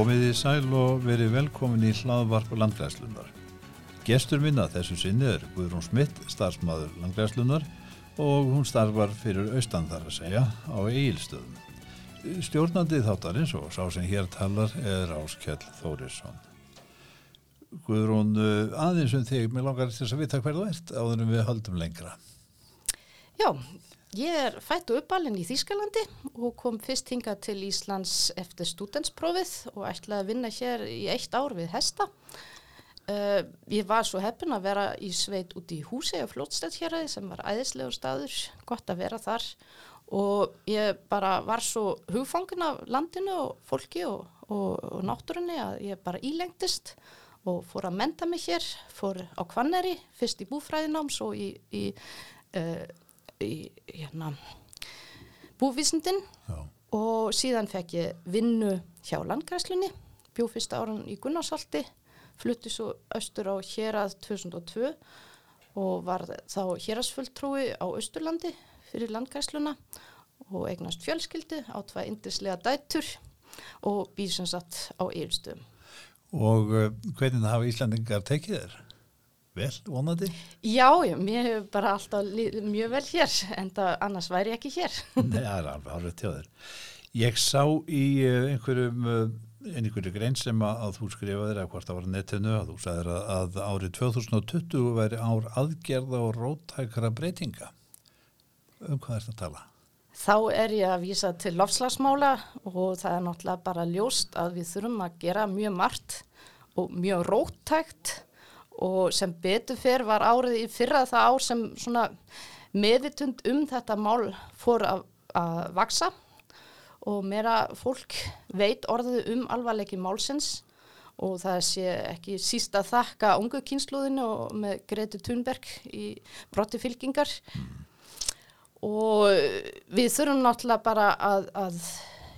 Komið í sæl og verið velkomin í hlaðvarp landgræslunar. Gestur minna þessu sinni er Guðrún Smitt, starfsmaður landgræslunar og hún starfar fyrir austan þar að segja á Egilstöðum. Stjórnandi þáttarins og sá sem hér talar er Áskjell Þórisson. Guðrún, aðeins um þig, mér langar þess að vita hverðu ert áður en við höldum lengra. Já, ég er fætt og uppalinn í Þýskalandi og kom fyrst hinga til Íslands eftir stúdensprófið og ætlaði að vinna hér í eitt ár við Hesta. Uh, ég var svo heppin að vera í sveit út í húsi á flótstæðhjaraði sem var æðislegur staður, gott að vera þar og ég bara var svo hugfangin af landinu og fólki og, og, og náttúrunni að ég bara ílengtist og fór að menta mig hér, fór á Kvanneri, fyrst í búfræðináms og í, í, uh, hérna, búvísindin Já. og síðan fekk ég vinnu hjá landgræslunni, bjó fyrsta áran í Gunnarsholti, flutti svo austur á hérað 2002 og var þá hérasfulltrúi á Austurlandi fyrir landgræsluna og eignast fjölskyldi á tvað indislega dætur og býð sem sagt á yfirstöðum. Og uh, hvernig hafa Íslandingar tekið þér? Vel, vonandi? Já, já, mér hefur bara alltaf mjög vel hér, en það annars væri ég ekki hér. Nei, það er alveg alveg þér. Ég sá í uh, einhverjum, uh, einhverju grein sem að, að þú skrifaðir eða hvort það var netinu að þú sagðir að, að árið 2020 væri ár aðgerða og róttækara breytinga. Um hvað er þetta að tala? Þá er ég að vísa til lofslagsmála og það er náttúrulega bara ljóst að við þurfum að gera mjög margt og mjög róttækt og sem betur fyrr var árið í fyrra það ár sem svona meðvitund um þetta mál fór að, að vaksa og meira fólk veit orðið um alvarleiki málsins og það sé ekki síst að þakka ungu kynsluðinu og með Greti Thunberg í brotti fylkingar. Og við þurfum náttúrulega bara að, að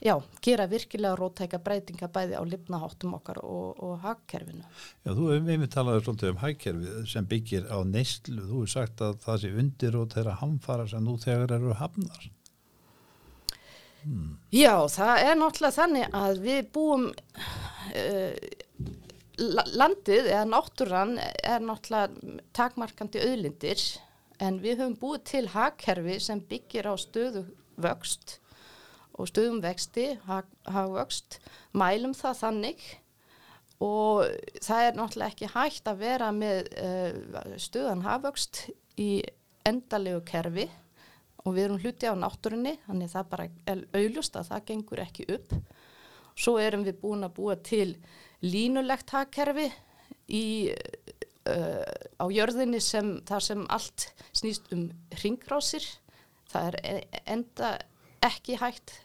já, gera virkilega rótæka breytinga bæði á lifnaháttum okkar og, og hagkerfinu. Já, þú hefur með talaður svolítið um hækkerfið sem byggir á neyslu. Þú hefur sagt að það sé undir og þeirra hamfara sem nú þegar eru hafnar. Hmm. Já, það er náttúrulega þannig að við búum uh, landið eða náttúran er náttúrulega takmarkandi auðlindir en við höfum búið til hagkerfi sem byggir á stöðu vöxt og stöðum vexti, hagvöxt, mælum það þannig. Og það er náttúrulega ekki hægt að vera með uh, stöðan hagvöxt í endalegu kerfi. Og við erum hluti á náttúrunni, þannig það bara er auðlust að það gengur ekki upp. Svo erum við búin að búa til línulegt hagkerfi í Uh, á jörðinni sem þar sem allt snýst um ringrásir það er e- enda ekki hægt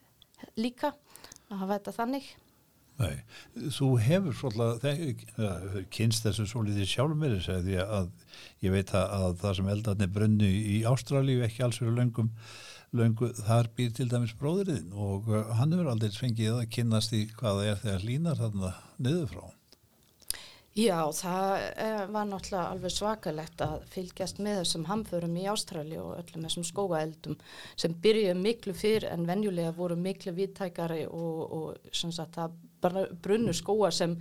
líka að hafa þetta þannig. Nei, þú hefur svolítið kynst þessu svolítið sjálf með þess að, ég veit að, að það sem eldarnir brunnu í Ástralíu ekki alls fyrir löngum löngu, þar býr til dæmis bróðurinn og uh, hann hefur aldrei fengið að kynast í hvaða er þegar línar þarna niður frá Já, það eh, var náttúrulega alveg svakalegt að fylgjast með þessum hamförum í Ástrali og öllum þessum skógaeldum sem byrjuði miklu fyrr en venjulega voru miklu viðtækari og, og sagt það brunnu skóa sem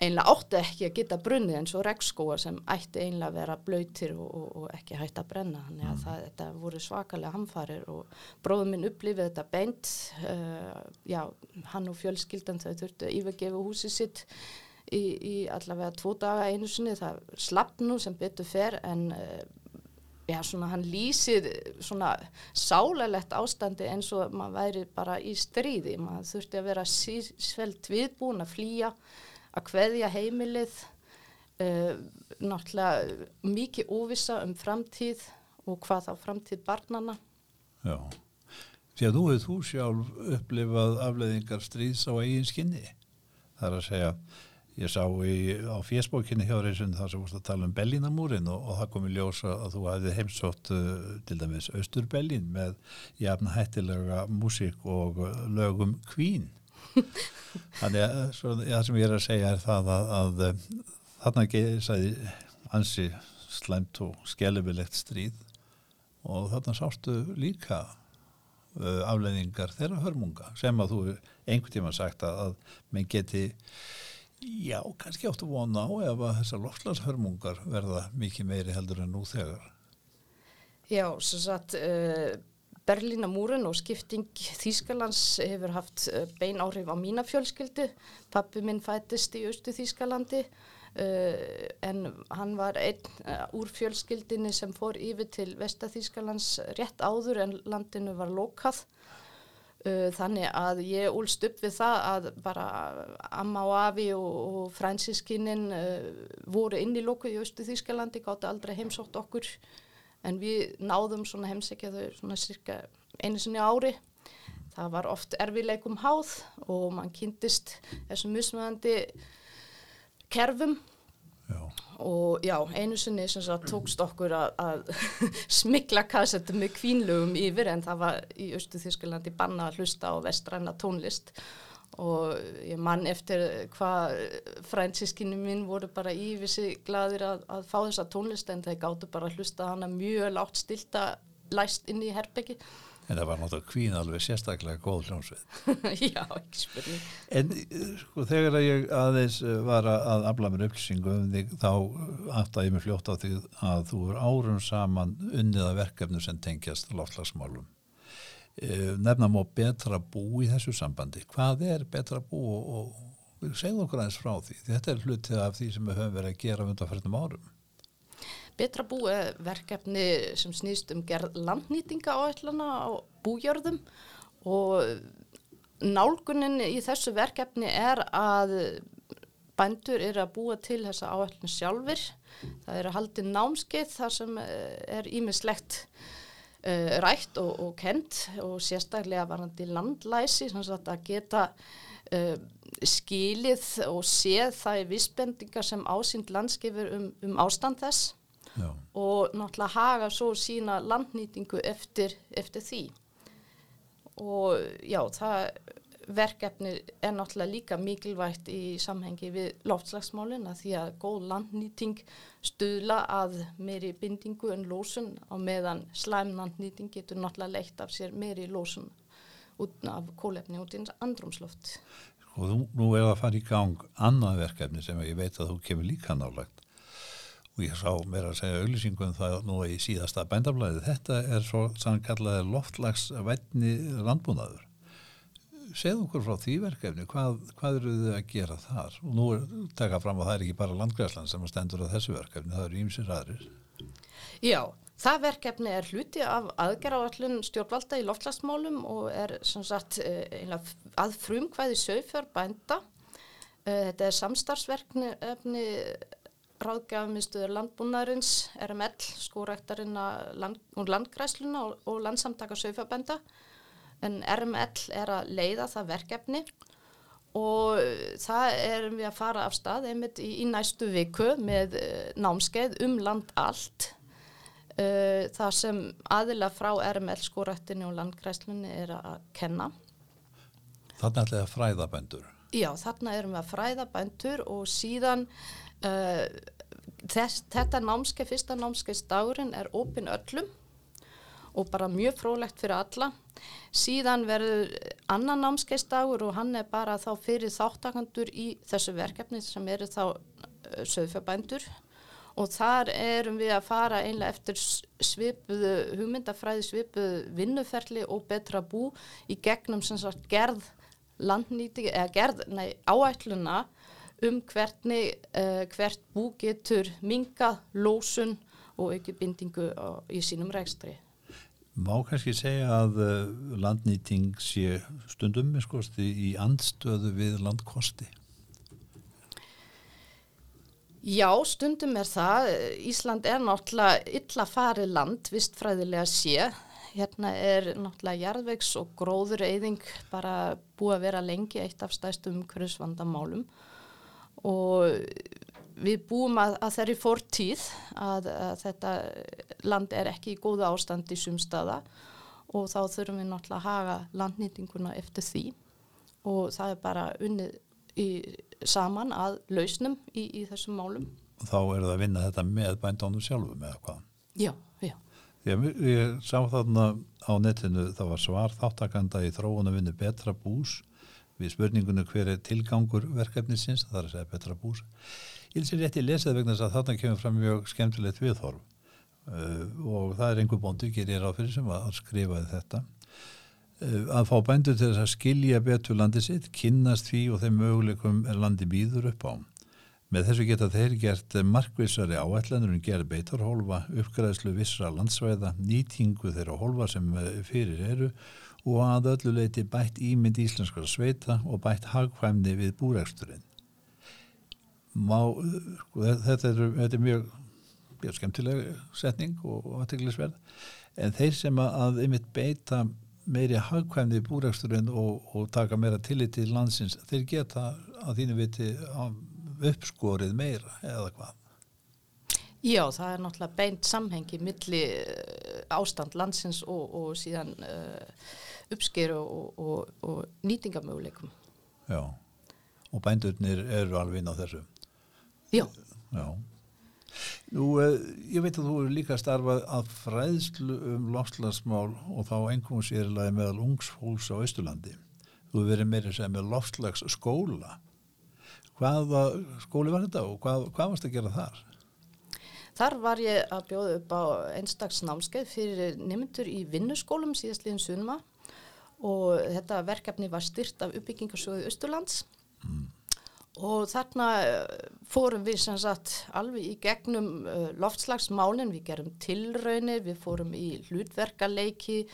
einlega átti ekki að geta brunni eins og regnskóa sem ætti einlega að vera blöytir og, og, og ekki hægt að brenna. Þannig að það, þetta voru svakalega hamfarir og bróðum minn upplifið þetta beint, uh, já, hann og fjölskyldan þau þurftu að yfirgefa húsið sitt í, í allavega tvo daga einu sinni, það slapp nú sem betur fer en uh, já svona hann lýsir svona sálalegt ástandi eins og maður væri bara í stríði, maður þurfti að vera svelt viðbúin að flýja, að kveðja heimilið, uh, náttúrulega mikið óvisa um framtíð og hvað þá framtíð barnana. Já, að þú hefur þú sjálf upplifað afleðingar stríðs á eigin skinni, það er að segja Ég sá í, á fésbókinni hjá reysun þar sem vorst að tala um Bellinamúrin og, og það kom í ljósa að þú hefði heimsótt uh, til dæmis Östur-Bellin með jafn hættilega músík og lögum kvín. Þannig að svo, það sem ég er að segja er það að, að, að þarna geisaði ansi slæmt og skellumilegt stríð og þarna sástu líka uh, afleiðingar þeirra hörmunga sem að þú einhvern tíma sagt að, að menn geti já, kannski áttu vona á ef að þessar lofslagshörmungar verða mikið meiri heldur en nú þegar. Já, svo satt uh, Berlínamúrin og skipting Þýskalands hefur haft uh, bein áhrif á mína fjölskyldu. Pappi minn fættist í austu Þýskalandi Uh, en hann var einn uh, úr fjölskyldinni sem fór yfir til Vestaþýskalands rétt áður en landinu var lokað þannig að ég úlst upp við það að bara amma og afi og, og fransískinin voru inn í loku í Östu Þýskalandi, gáttu aldrei heimsótt okkur. En við náðum svona heimsækja þau svona cirka einu sinni ári. Það var oft erfileikum háð og mann kynntist þessum musmöðandi kerfum já. og já, einu sinni sagt, tókst okkur að, að smikla kassetu með kvínlögum yfir en það var í Östu Þísklandi banna að hlusta á vestræna tónlist og ég mann eftir hvað fransískinu mín voru bara ívissi gladir að, að fá þessa tónlist en þeir gáttu bara að hlusta hana mjög látt stilta læst inn í herbyggi En það var náttúrulega kvín alveg sérstaklega góð hljómsveit. Já, ekki spurning. En sko þegar ég aðeins eh, var að afla mér upplýsingu um þig þá aftar ég mig fljótt á því að þú er árum saman unniða verkefnu sem tengjast loftlagsmálum. Eh, nefna má betra bú í þessu sambandi. Hvað er betra bú og, og segð okkur aðeins frá því? Þetta er hlutið af því sem við höfum verið að gera undanferðnum árum. Betra búi verkefni sem snýst um gerð landnýtinga áætlana á bújörðum og nálgunin í þessu verkefni er að bændur eru að búa til þessa áætlun sjálfur. Það eru haldið námskeið þar sem eh, er ímislegt uh, rætt og, og kent og sérstaklega varandi landlæsi sagt að geta uh, skilið og séð það í vissbendingar sem ásýnd landskifur um, um ástand þess Já. og náttúrulega haga svo sína landnýtingu eftir, eftir því og já, það verkefni er náttúrulega líka mikilvægt í samhengi við loftslagsmálina því að góð landnýting stuðla að meiri bindingu en lósun og meðan slæm landnýting getur náttúrulega leitt af sér meiri lósun út af kólefni út í andrumsloft. Og þú, nú er að fara í gang annað verkefni sem ég veit að þú kemur líka nálagt og ég sá mér að segja auðlýsingum það nú í síðasta bændaflæði þetta er svo sannkallaði loftlagsvætni landbúnaður. Segð okkur frá því verkefni hvað, hvað eru þið að gera þar? Og nú er taka fram að það er ekki bara landgræsland sem stendur á þessu verkefni, það eru ímsir aðrir. Já, það verkefni er hluti af aðgerðáallun stjórnvalda í loftlagsmálum og er sem sagt eh, að frumkvæði sögfjör bænda eh, þetta er samstarfsverkni ráðgjafumistuður landbúnaðurins, RML, skórektarinn land, úr landgræsluna og, og landsamtaka sögfabenda en RML er að leiða það verkefni og það erum við að fara af stað einmitt í, í næstu viku með uh, námskeið um land allt. Uh, það sem aðila frá RML skórektinu og landgræslunni er að kenna. Þarna er þetta fræðabendur Já, þarna erum við að fræða bændur og síðan uh, þess, þetta námskeið, fyrsta námskeiðsdagurinn er opinn öllum og bara mjög frólægt fyrir alla. Síðan verður annan námskeiðsdagur og hann er bara þá fyrir þáttakandur í þessu verkefni sem eru þá uh, söðfjabændur og þar erum við að fara einlega eftir svipuðu hugmyndafræði, svipuðu vinnuferli og betra bú í gegnum sem sagt gerð landnýti eða gerð, nei, áætluna um hvernig uh, hvert bú getur minga, lósun og ekki bindingu á, í sínum rekstri. Má kannski segja að uh, landnýting sé stundum í andstöðu við landkosti? Já, stundum er það. Ísland er náttúrulega illa farið land, vistfræðilega sé hérna er náttúrulega jarðvegs og gróður eyðing bara búið að vera lengi eitt af stæstum umhverfisvandamálum og við búum að, að þeirri fórtíð að, að þetta land er ekki í góða ástand í sumstaða og þá þurfum við náttúrulega að haga landnýtinguna eftir því og það er bara unnið í, saman að lausnum í, í þessum málum. Og þá er það að vinna þetta með bændónu sjálfu með hvað? Já, já. Ég, ég sá þarna á netinu, það var svar þáttakanda í þróunum vinnu betra bús við spurningunum hver er tilgangur verkefnisins, það er að segja betra bús. Ég sér rétt í lesið vegna þess að þarna kemur fram mjög skemmtilegt viðhorf uh, og það er einhver bóndu, gerir á fyrir sem að skrifaði þetta uh, að fá bændur til þess að skilja betur landi sitt, kynnast því og þeim möguleikum er landi býður upp á. Með þessu geta þeir gert markvissari áætlanur um gerð beitarhólfa, uppgræðslu vissra landsvæða, nýtingu þeirra hólfa sem fyrir eru og að öllu leiti bætt ímynd íslenskara sveita og bætt hagkvæmni við búræksturinn. Sko, þetta, þetta er mjög, mjög skemmtileg setning og aðteglisverð en þeir sem að einmitt beita meiri hagkvæmni við búræksturinn og, og taka meira tillit til landsins, þeir geta að þínu viti að uppskorið meira eða hvað? Já, það er náttúrulega beint samhengi milli eh, ástand landsins og, og síðan uh, uppskeru og, og, og nýtingamöguleikum. Já, og bændurnir eru alveg inn á þessu. Já. Já. Nú, uh, ég veit að þú eru líka starfað að fræðslu um lofslagsmál og þá einhverjum sérlega meðal ungsfólks á Östurlandi. Þú verið meira sem með lofslagsskóla hvaða skóli var þetta og hvað, hvað varst að gera þar? Þar var ég að bjóða upp á einstaks námskeið fyrir nemyndur í vinnuskólum síðastliðin sunma og þetta verkefni var styrt af uppbyggingarsöðu Östurlands mm og þarna eh, fórum við sem sagt alveg í gegnum uh, loftslagsmálinn, við gerum tilraunir, við fórum í hlutverkaleiki,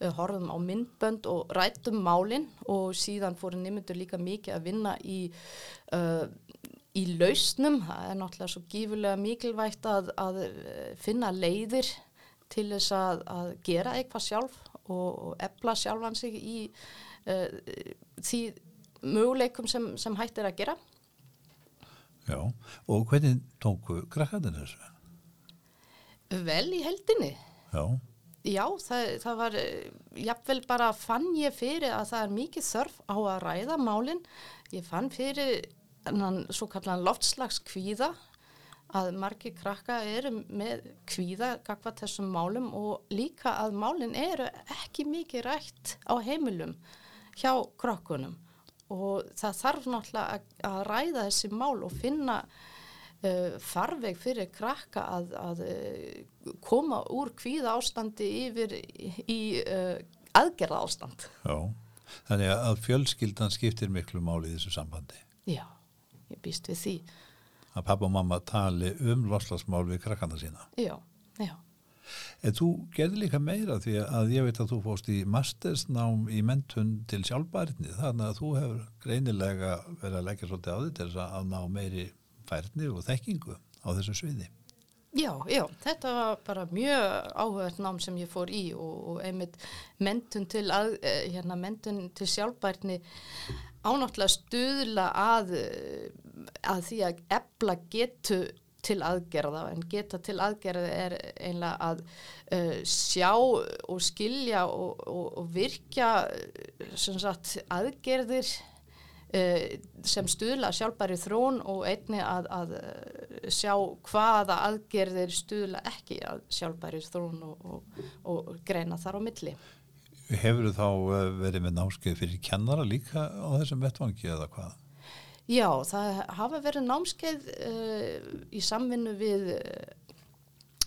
uh, horfum á myndbönd og rættum málinn og síðan fórum nefndur líka mikið að vinna í, uh, í lausnum, það er náttúrulega svo gífurlega mikilvægt að, að finna leiðir til þess að, að gera eitthvað sjálf og, og ebla sjálfan sig í því möguleikum sem, sem hægt er að gera Já, og hvernig tóku krakkarnir þessu? Vel í heldinni. Já. Já, það, það var, jáfnvel bara fann ég fyrir að það er mikið þörf á að ræða málinn. Ég fann fyrir svo kallan loftslags kvíða að margi krakka eru með kvíða gagva þessum málum og líka að málinn eru ekki mikið rætt á heimilum hjá krakkunum og það þarf náttúrulega að, ræða þessi mál og finna uh, farveg fyrir krakka að, að uh, koma úr kvíða ástandi yfir í, uh, aðgerða ástand. Já, þannig að fjölskyldan skiptir miklu máli í þessu sambandi. Já, ég býst við því. Að pappa og mamma tali um loslasmál við krakkana sína. Já, já. En þú gerði líka meira því að ég veit að þú fóst í mastersnám í mentun til sjálfbærni þannig að þú hefur greinilega verið að leggja svolítið á því til að ná meiri færni og þekkingu á þessu sviði. Já, já, þetta var bara mjög áhugað nám sem ég fór í og, og einmitt mentun til, að, eh, hérna, mentun til sjálfbærni ánáttúrulega stuðla að, að því að ebla getu til aðgerða en geta til aðgerða er einlega að uh, sjá og skilja og, og, og virkja sagt, aðgerðir uh, sem stuðla sjálfbæri þrón og einni að, að sjá hvaða aðgerðir stuðla ekki að sjálfbæri þrón og, og greina þar á milli. Hefur þá uh, verið með náskeið fyrir kennara líka á þessum vettvangi eða hvað? Já, það hafa verið námskeið uh, í samvinnu við, uh,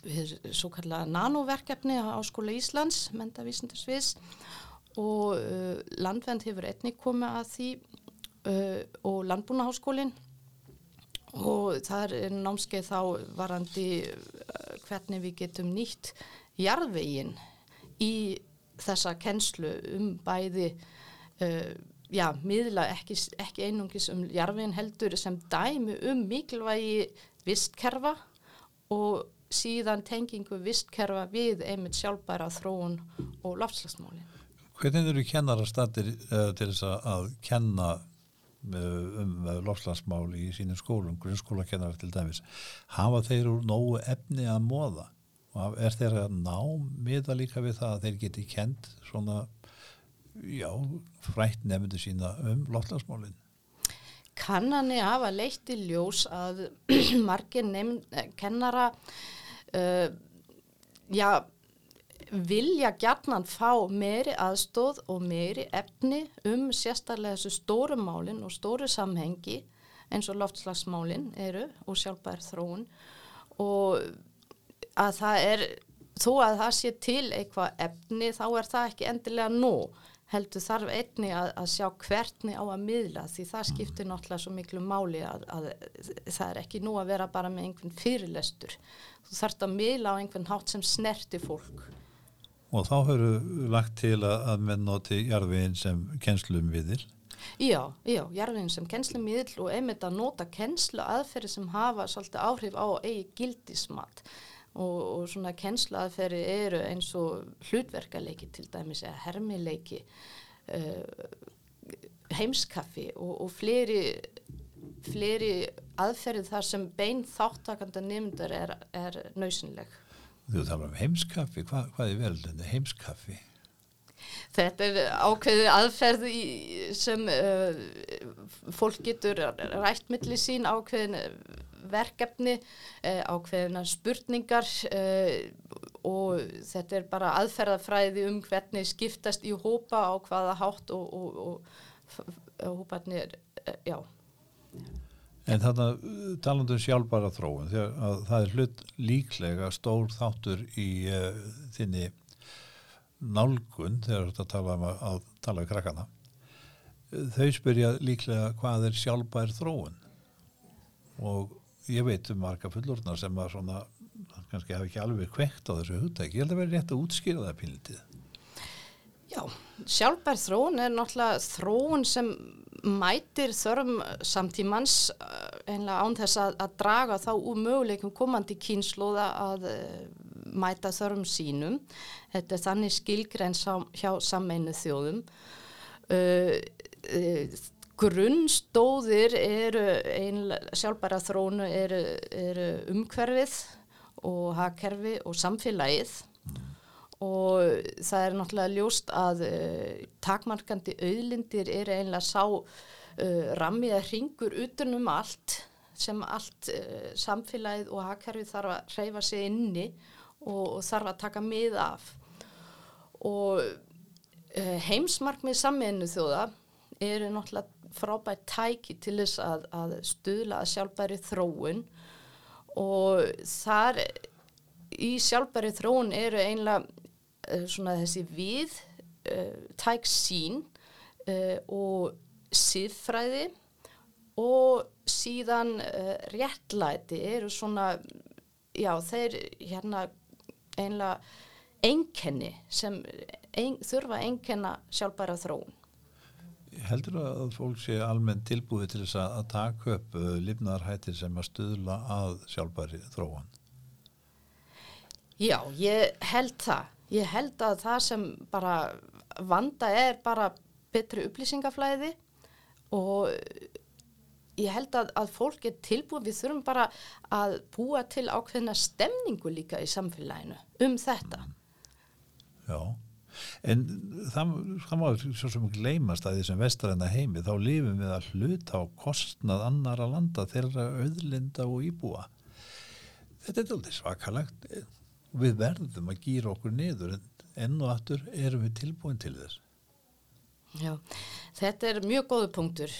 við svo kallega nanoverkefni á Skóla Íslands, mentavísindarsviðs og uh, landvend hefur einnig komið að því og landbúnaháskólinn og það er námskeið þá varandi hvernig við getum nýtt jarðvegin í þessa kennslu um bæði já, miðla ekki, ekki einungis um jarfin heldur sem dæmi um mikilvægi vistkerfa og síðan tengingu vistkerfa við einmitt sjálfbæra þróun og lofslagsmáli. Hvernig eru kennarastattir uh, til þess að kenna uh, um uh, lofslagsmál í sínum skólum, grunnskólakennar til dæmis, hafa þeir úr nógu efni að móða? Og er þeir að ná miða líka við það að þeir geti kent svona já, frætt nefndu sína um loftlagsmálinn. Kannanir hafa leitt í ljós að margir eh, kennara uh, já, vilja gjarnan fá meiri aðstóð og meiri efni um sérstaklega þessu stóru málinn og stóru samhengi eins og loftslagsmálinn eru og sjálfbær þróun og að það er, þó að það sé til eitthvað efni þá er það ekki endilega nóg heldur þarf einni að, að sjá hvernig á að miðla því það skiptir náttúrulega svo miklu máli að, að það er ekki nú að vera bara með einhvern fyrirlestur. Þú þarfst að miðla á einhvern hátt sem snerti fólk. Og þá höfðu lagt til að, að menn noti jarðveginn sem kennslum viðil Já, já, jarðveginn sem kennslumiðl og einmitt að nota kennslu aðferði sem hafa svolítið áhrif á eigi gildismat og, og svona kennsluaðferði eru eins og hlutverkaleiki til dæmis eða hermileiki uh, heimskaffi og, og fleiri fleiri aðferði þar sem bein þáttakanda nefndar er, er nöysinleg Þú tala um heimskaffi, Hva, hvað er vel heimskaffi? Þetta er ákveði aðferð í, sem uh, fólk getur rætt millir sín ákveðin verkefni, uh, ákveðina spurningar uh, og þetta er bara aðferðafræði um hvernig skiptast í hópa á hvaða hátt og, og, og, og hóparnir, já. En þannig talandu um sjálfbara þróun, þegar að það er hlut líklega stór þáttur í uh, þinni nálgun þegar þetta tala um að, að tala um krakkana. Þau spyrja líklega hvað er sjálfbær þróun og ég veit um marga fullorðnar sem að svona kannski hafi ekki alveg kveikt á þessu hugtæki. Ég held að vera rétt að útskýra það pínlitið. Já, sjálfbær þróun er náttúrulega þróun sem mætir þörfum samtímans einlega án þess að, að draga þá úr möguleikum komandi kýnslóða að uh, mæta þörfum sínum. Þetta er þannig skilgrein sam, hjá sammeinu þjóðum. Uh, uh, grunnstóðir eru sjálfbæra þrónu eru, eru umhverfið og hagkerfi og samfélagið. Og það er náttúrulega ljóst að uh, takmarkandi auðlindir er einlega sá uh, rammi að ringur utanum allt sem allt uh, samfélagið og hagkerfið þarf að hreyfa sig inni og, og þarf að taka mið af. Og heimsmarkmið sammeinu þjóða eru náttúrulega frábært tæki til þess að, að stuðla að sjálfbæri þróun. Og þar í sjálfbæri þróun eru einlega uh, svona þessi við uh, tæk sín uh, og siðfræði og síðan réttlæti eru svona já þeir hérna einlega einkenni sem ein, þurfa einkenna sjálfbæra þróun Heldur að fólk sé almenn tilbúið til þess að taka upp lifnaðarhættir sem að stuðla að sjálfbæri þróun? Já, ég held það. Ég held að það sem bara vanda er bara betri upplýsingaflæði og ég held að, að fólk er tilbúið, við þurfum bara að búa til ákveðna stemningu líka í samfélaginu um þetta. Já, en það, það má svo sem gleymast að því sem vestaræna heimi þá lifum við að hluta á kostnað annara landa þeirra auðlinda og íbúa. Þetta er aldrei svakalagt við verðum að gýra okkur niður en enn og aftur erum við tilbúin til þess. Já, þetta er mjög góðu punktur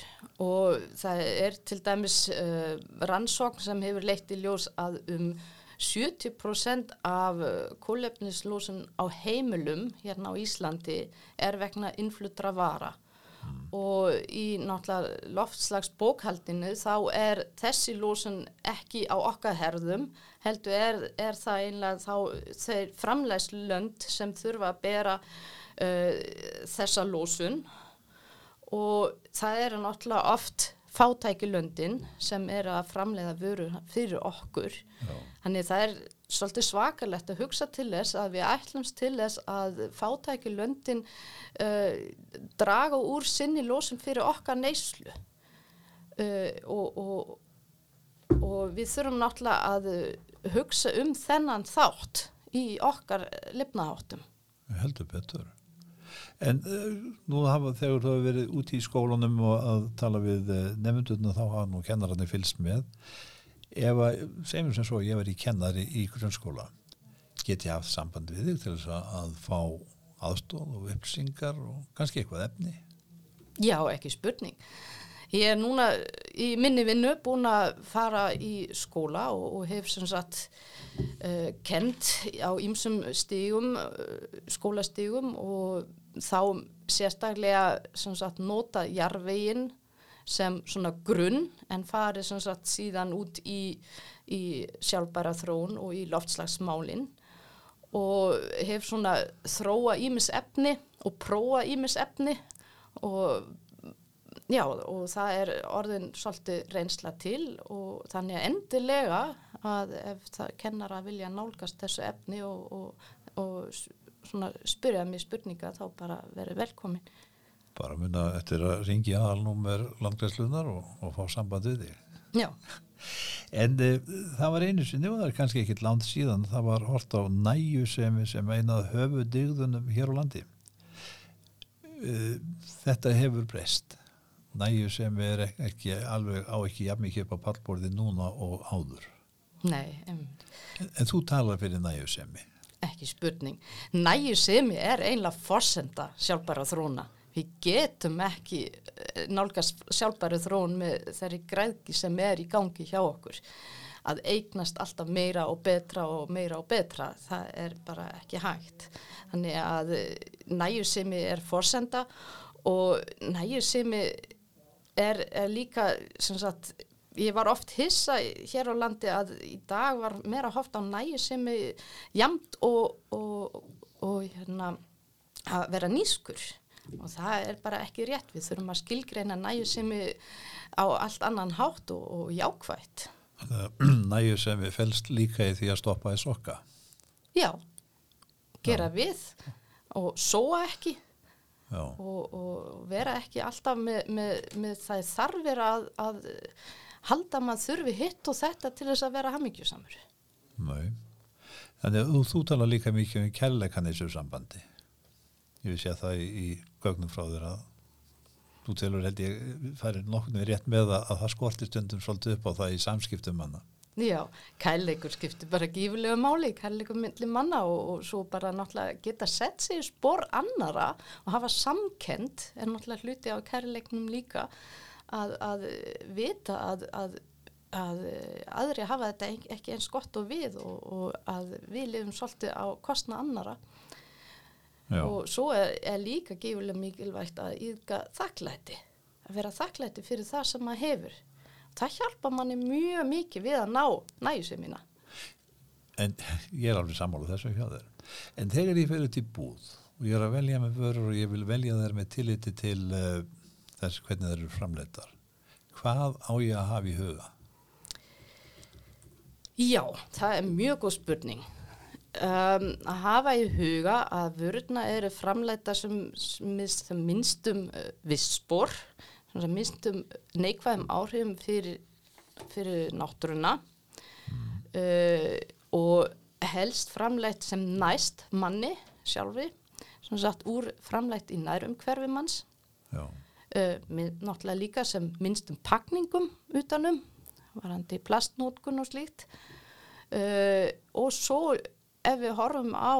og það er til dæmis uh, rannsókn sem hefur leitt í ljós að um 70% af kólefnislósun á heimilum hérna á Íslandi er vegna innflutra vara mm. og í náttúrulega loftslags bókhaldinu þá er þessi lósun ekki á okkar herðum heldur er, er það einlega þá þeir framlæslönd sem þurfa að bera uh, þessa lósun og það eru náttúrulega oft fátækilöndin sem er að framleiða vöru fyrir okkur Já. Þannig það er svolítið svakalegt að hugsa til þess að við ætlumst til þess að fátækilöndin uh, draga úr sinni lósun fyrir okkar neyslu. Uh, og, og, og við þurfum náttúrulega að hugsa um þennan þátt í okkar lifnaháttum heldur betur. En uh, nú hafa þegar þú hefur verið úti í skólunum og að tala við uh, nefndurna þá hafa nú kennararni fylst með ef að, segjum sem svo, ég verið kennari í grunnskóla get ég haft samband við þig til þess að, fá aðstóð og upplýsingar og kannski eitthvað efni Já, ekki spurning. Ég er núna í minni vinnu búin að fara í skóla og, og hef sem sagt uh, kent á ýmsum stígum, uh, skólastígum og þá sérstaklega sem sagt nota jarvegin sem svona grunn en farið sem sagt síðan út í, í sjálfbæra þrón og í loftslagsmálinn og hef svona þróa ímis efni og prófa ímis efni og já og það er orðin svolítið reynsla til og þannig að endilega að ef það kennar að vilja nálgast þessu efni og, og, og svona spyrja mér spurninga þá bara verið velkomin. Bara munna eftir að ringi aðalnúmer landgræslunar og, og fá samband við þig Já, En e, það var einu sinni og það er kannski ekkit land síðan, það var hort á næju sem, sem einað höfu digðunum hér á landi. E, þetta hefur breyst. Næju sem er ek- ekki alveg á ekki jafn mikið upp á pallborði núna og áður. nei, En, en þú talar fyrir næju semi. ekki spurning. Næjusemi er einlega forsenda sjálfbæra þróna. Við getum ekki eh, nálgast sjálfbæra þrón með þeirri græðki sem er í gangi hjá okkur. Að eignast alltaf meira og betra og meira og betra, það er bara ekki hægt. Þannig að eh, næjusemi er forsenda og næjusemi er, er líka, sem sagt, ég var oft hissa hér á landi að í dag var meira hoft á næju sem er jamt og, og, og hérna, að vera nýskur og það er bara ekki rétt við þurfum að skilgreina næju sem er á allt annan hátt og, og jákvætt Næju semi felst líka í því að stoppa í sokka. já, gera við og sóa ekki Já, og, og vera ekki alltaf með, með, með það þarfir að, að halda maður þurfi hitt og þetta til þess að vera hammingjusamur mæ. Þannig að þú, þú talar líka mikið um kærleikan í þessu sambandi. Ég vissi að það í, í gögnum frá þér að þú telur held ég færir nokkurnu rétt með að, að það skorti stundum svolítið upp á það í samskiptum manna. Já, kærleikur skiptir bara gífurlega máli, kærleikur myndli manna og, og svo bara náttúrulega geta sett sig í spór annara og hafa samkend er náttúrulega hluti á kærleiknum líka að, að vita að, að, að aðri hafa þetta ek- ekki eins gott og við og, og að við lifum svolítið á kostna annara Já, og svo er, er líka gífurlega mikilvægt að yfka þakklæti að vera þakklæti fyrir það sem maður hefur það hjálpa manni mjög mikið við að ná næjusemina en ég er alveg sammála þessu hjá þér. En þegar ég út í búð og ég er að velja með vörur og ég vil velja þær með tilliti til uh, þess hvernig þær eru framleitar, hvað á ég að hafa í huga? Já, það er mjög góð spurning um, að hafa í huga að vöruna eru framleita sem, sem, minnstum uh, vissspor sem minnstum neikvæðum áhrifum fyrir, fyrir náttúruna. Uh, og helst framleitt sem næst manni sjálfri, sem sagt úr framleitt í nærumhverfi manns, Já, uh, með náttúrulega líka sem minnstum pakningum utanum, varandi plastnótkun og slíkt. Uh, og svo ef við horfum á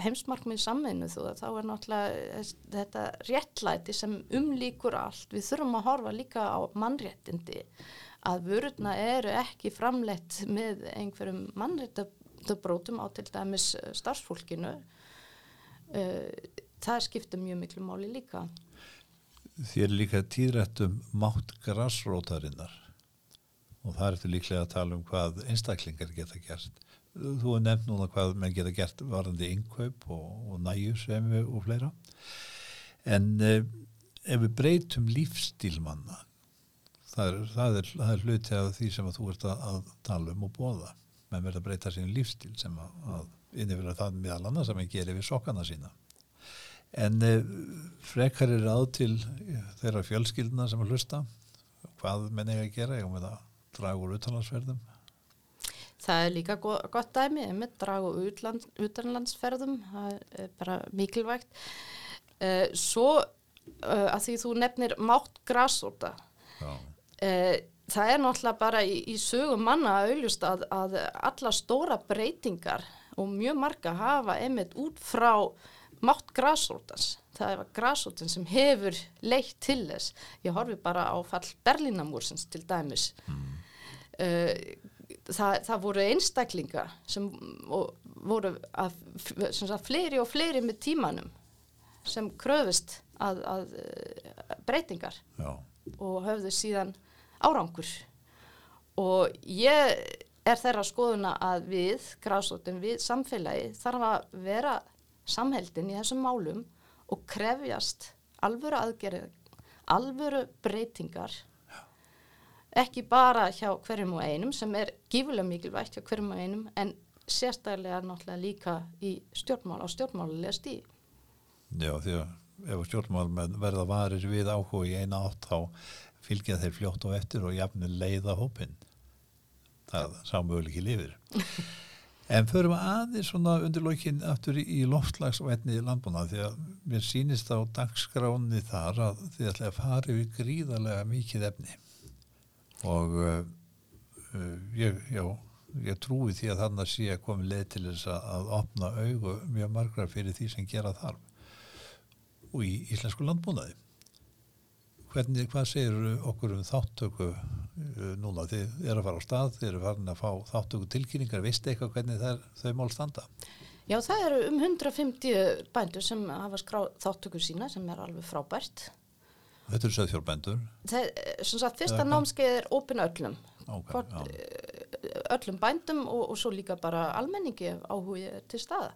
heimsmarkmið samveinu þú þá er náttúrulega þetta réttlæti sem umlíkur allt. Við þurfum að horfa líka á mannréttindi að vörurna eru ekki framleitt með einhverjum mannréttabrótum á til dæmis eh, starfsfólkinu. Uh, það skiptir mjög miklu máli líka. þér líka tíðrætt um mátt grassrótarinnar og það er eftir líklega að tala um hvað einstaklingar geta gert. Þú er nefnt núna hvað menn geta gert varandi innkaup og, og næjusvemi og fleira. En eh, ef við breytum lífstíl manna, það er, það er, það er hluti af því sem að þú ert að, að tala um og bóða. Menn verða að breyta sín lífstíl sem að, að innifila það meðal annars sem að gera við sokkana sína. En eh, frekar er ráð til eh, þeirra fjölskylduna sem að hlusta, hvað menn eiga að gera, ég með að draga úr utanlandsferðum. Það er líka go gott dæmi, einmitt úr utland, utanlandsferðum, það er bara mikilvægt. Uh, svo uh, að því þú nefnir mátt grásóta, Já. uh, það er náttúrulega bara í, í sögum manna að auðlust að, að alla stóra breytingar og mjög marga hafa einmitt út frá mátt grásrótans. Það er grásrótans sem hefur leitt til þess. Ég horfi bara á fall Berlínamúrsins til dæmis. Mm. Uh, það, það voru einstaklingar sem voru að, sem sagt, fleiri og fleiri með tímanum sem kröfist að, að breytingar Já. og höfðu síðan árangur og ég er þeirra skoðuna að við, gráðsóttum við samfélagi þarf að vera samheldin í þessum málum og krefjast alvöru aðgerið, alvöru breytingar ekki bara hjá hverjum og einum sem er gífulega mikilvægt hjá hverjum og einum en sérstaklega náttúrulega líka í stjórnmál á stjórnmálulega stíð. Já því að ef stjórnmál verða varir við áhuga í eina átt þá fylgja þeir fljótt og eftir og jafnir leiða hópin. Það sámöguleik í lifir. En förum aðeins svona undir lókin aftur í, loftslagsvætni í landbúna því að mér sýnist á dagskráni þar að þið ætla að fara yfir gríðarlega mikið efni og uh, ég, já, ég trúi því að þannig sé að komi leið til þess að, að opna augu mjög margra fyrir því sem gera þarf. Og í íslensku landbúnaði. Hvernig, hvað segir okkur um þáttöku uh, núna, þið eru að fara á stað þið eru farin að fá þáttöku tilkynningar. Veistu eitthvað hvernig er, þau mál standa? Já, það eru um 150 bændur sem hafa skráð þáttöku sína sem er alveg frábært Þetta eru sem sagt, fyrsta námskeið er opin öllum. Okay, Hvort, öllum bændum og, og svo líka bara almenningi áhugi til staða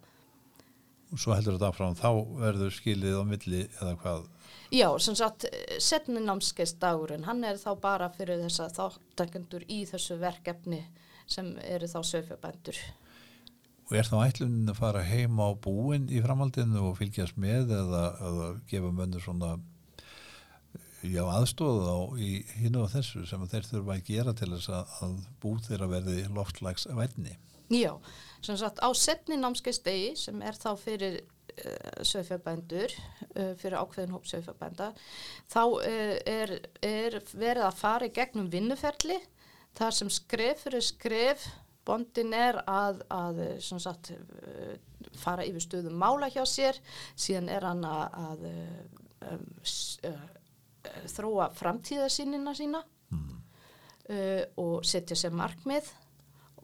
og svo heldur þetta áfram, þá verður skilið á milli eða hvað? Já, sem sagt, setni námskeiðsdagurinn, hann er þá bara fyrir þess að þáttakendur í þessu verkefni sem eru þá sögfjöbændur. Og er þá ætlunin að fara heim á búin í framhaldinu og fylgjast með eða, eða gefa mönnur svona já, aðstóð á í hinn og þessu sem þeir þurfa að gera til þess að, að bú þeirra verði loftslags verðni? Já, sem sagt á setni námskeiðstegi sem er þá fyrir uh, sögfjarbændur, uh, fyrir ákveðin hóp sögfjarbænda, þá uh, er, er verið að fara í gegnum vinnuferli þar sem skref fyrir skref bondin er að, að sagt, fara yfir stöðum mála hjá sér, síðan er hann að, að um, þróa framtíðasínina sína mm. og setja sér markmið.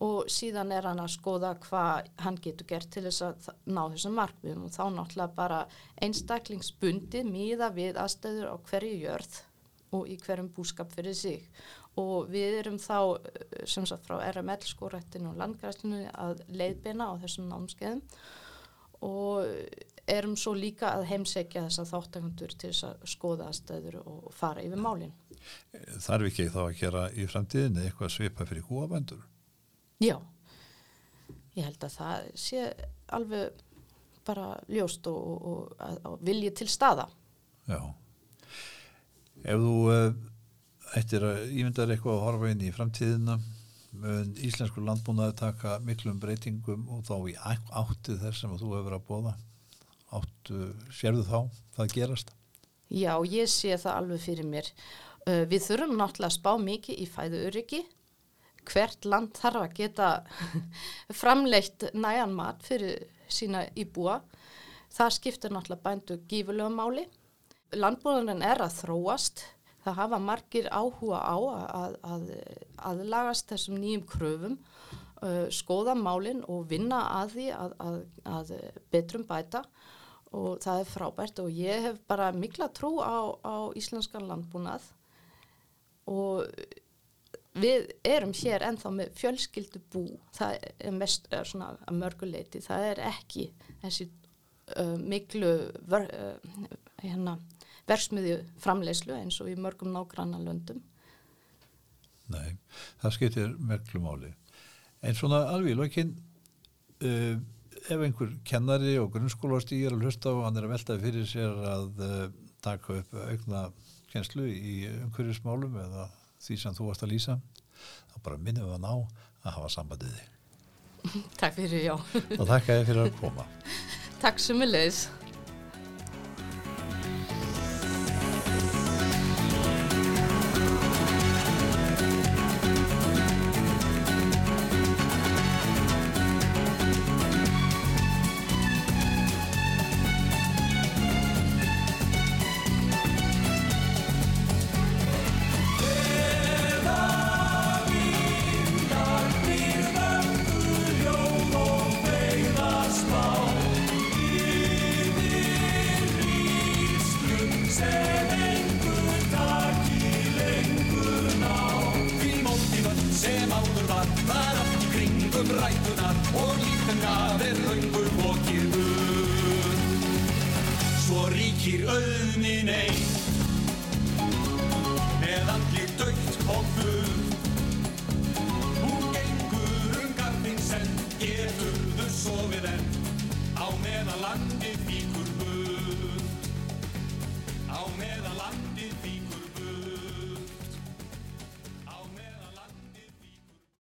Og síðan er hann að skoða hvað hann getur gert til þess að ná þessum markmiðum. Og þá náttúrulega bara einstaklingsbundi miða við aðstæður á hverju jörð og í hverjum búskap fyrir sig. Og við erum þá sem sagt frá RML skórættinu og landgræstinu að leiðbina á þessum námskeiðum. Og erum svo líka að heimsækja þess að þáttakundur til þess að skoða aðstæður og fara yfir málinn. Þarf ekki þá að gera í framtíðinni eitthvað svipa fyrir húabendur? Já, ég held að það sé alveg bara ljóst og, og, og, og viljið til staða. Já, ef þú uh, ættir að ímyndar eitthvað að horfa inn í framtíðina, mun íslensku landbúnaði taka miklum breytingum og þá í áttu þess sem þú hefur að bóða, áttu, sérðu þá það gerast? Já, ég sé það alveg fyrir mér. Við þurfum náttúrulega að spá mikið í fæðu öryggi hvert land þarf að geta framleitt næjan mat fyrir sína íbúa. Það skiptir náttúrulega bændu gífurlega máli. Landbúðunin er að þróast. Það hafa margir áhuga á að, að, að lagast þessum nýjum kröfum, skoða málinn og vinna að því að, að betrum bæta og það er frábært og ég hef bara mikla trú á, á íslenskan landbúnað. Og við erum hér ennþá með fjölskyldu bú. Það er mest er svona að mörguleiti það er ekki þessi uh, miklu ver, uh, hérna, versmiðju framleyslu eins og í mörgum nágranna löndum Nei, það skiptir merklu máli. En svona alveg lókin uh, ef einhver kennari og grunnskólastýr að hlusta og hann er að velta fyrir sér að uh, taka upp aukna kjenslu í umhverjusmálum eða því sem þú varst að lýsa þá bara minnum við hann á að hafa sambandið þig. Takk fyrir, já. Og takk að þið fyrir að koma. Takk sem er leiðis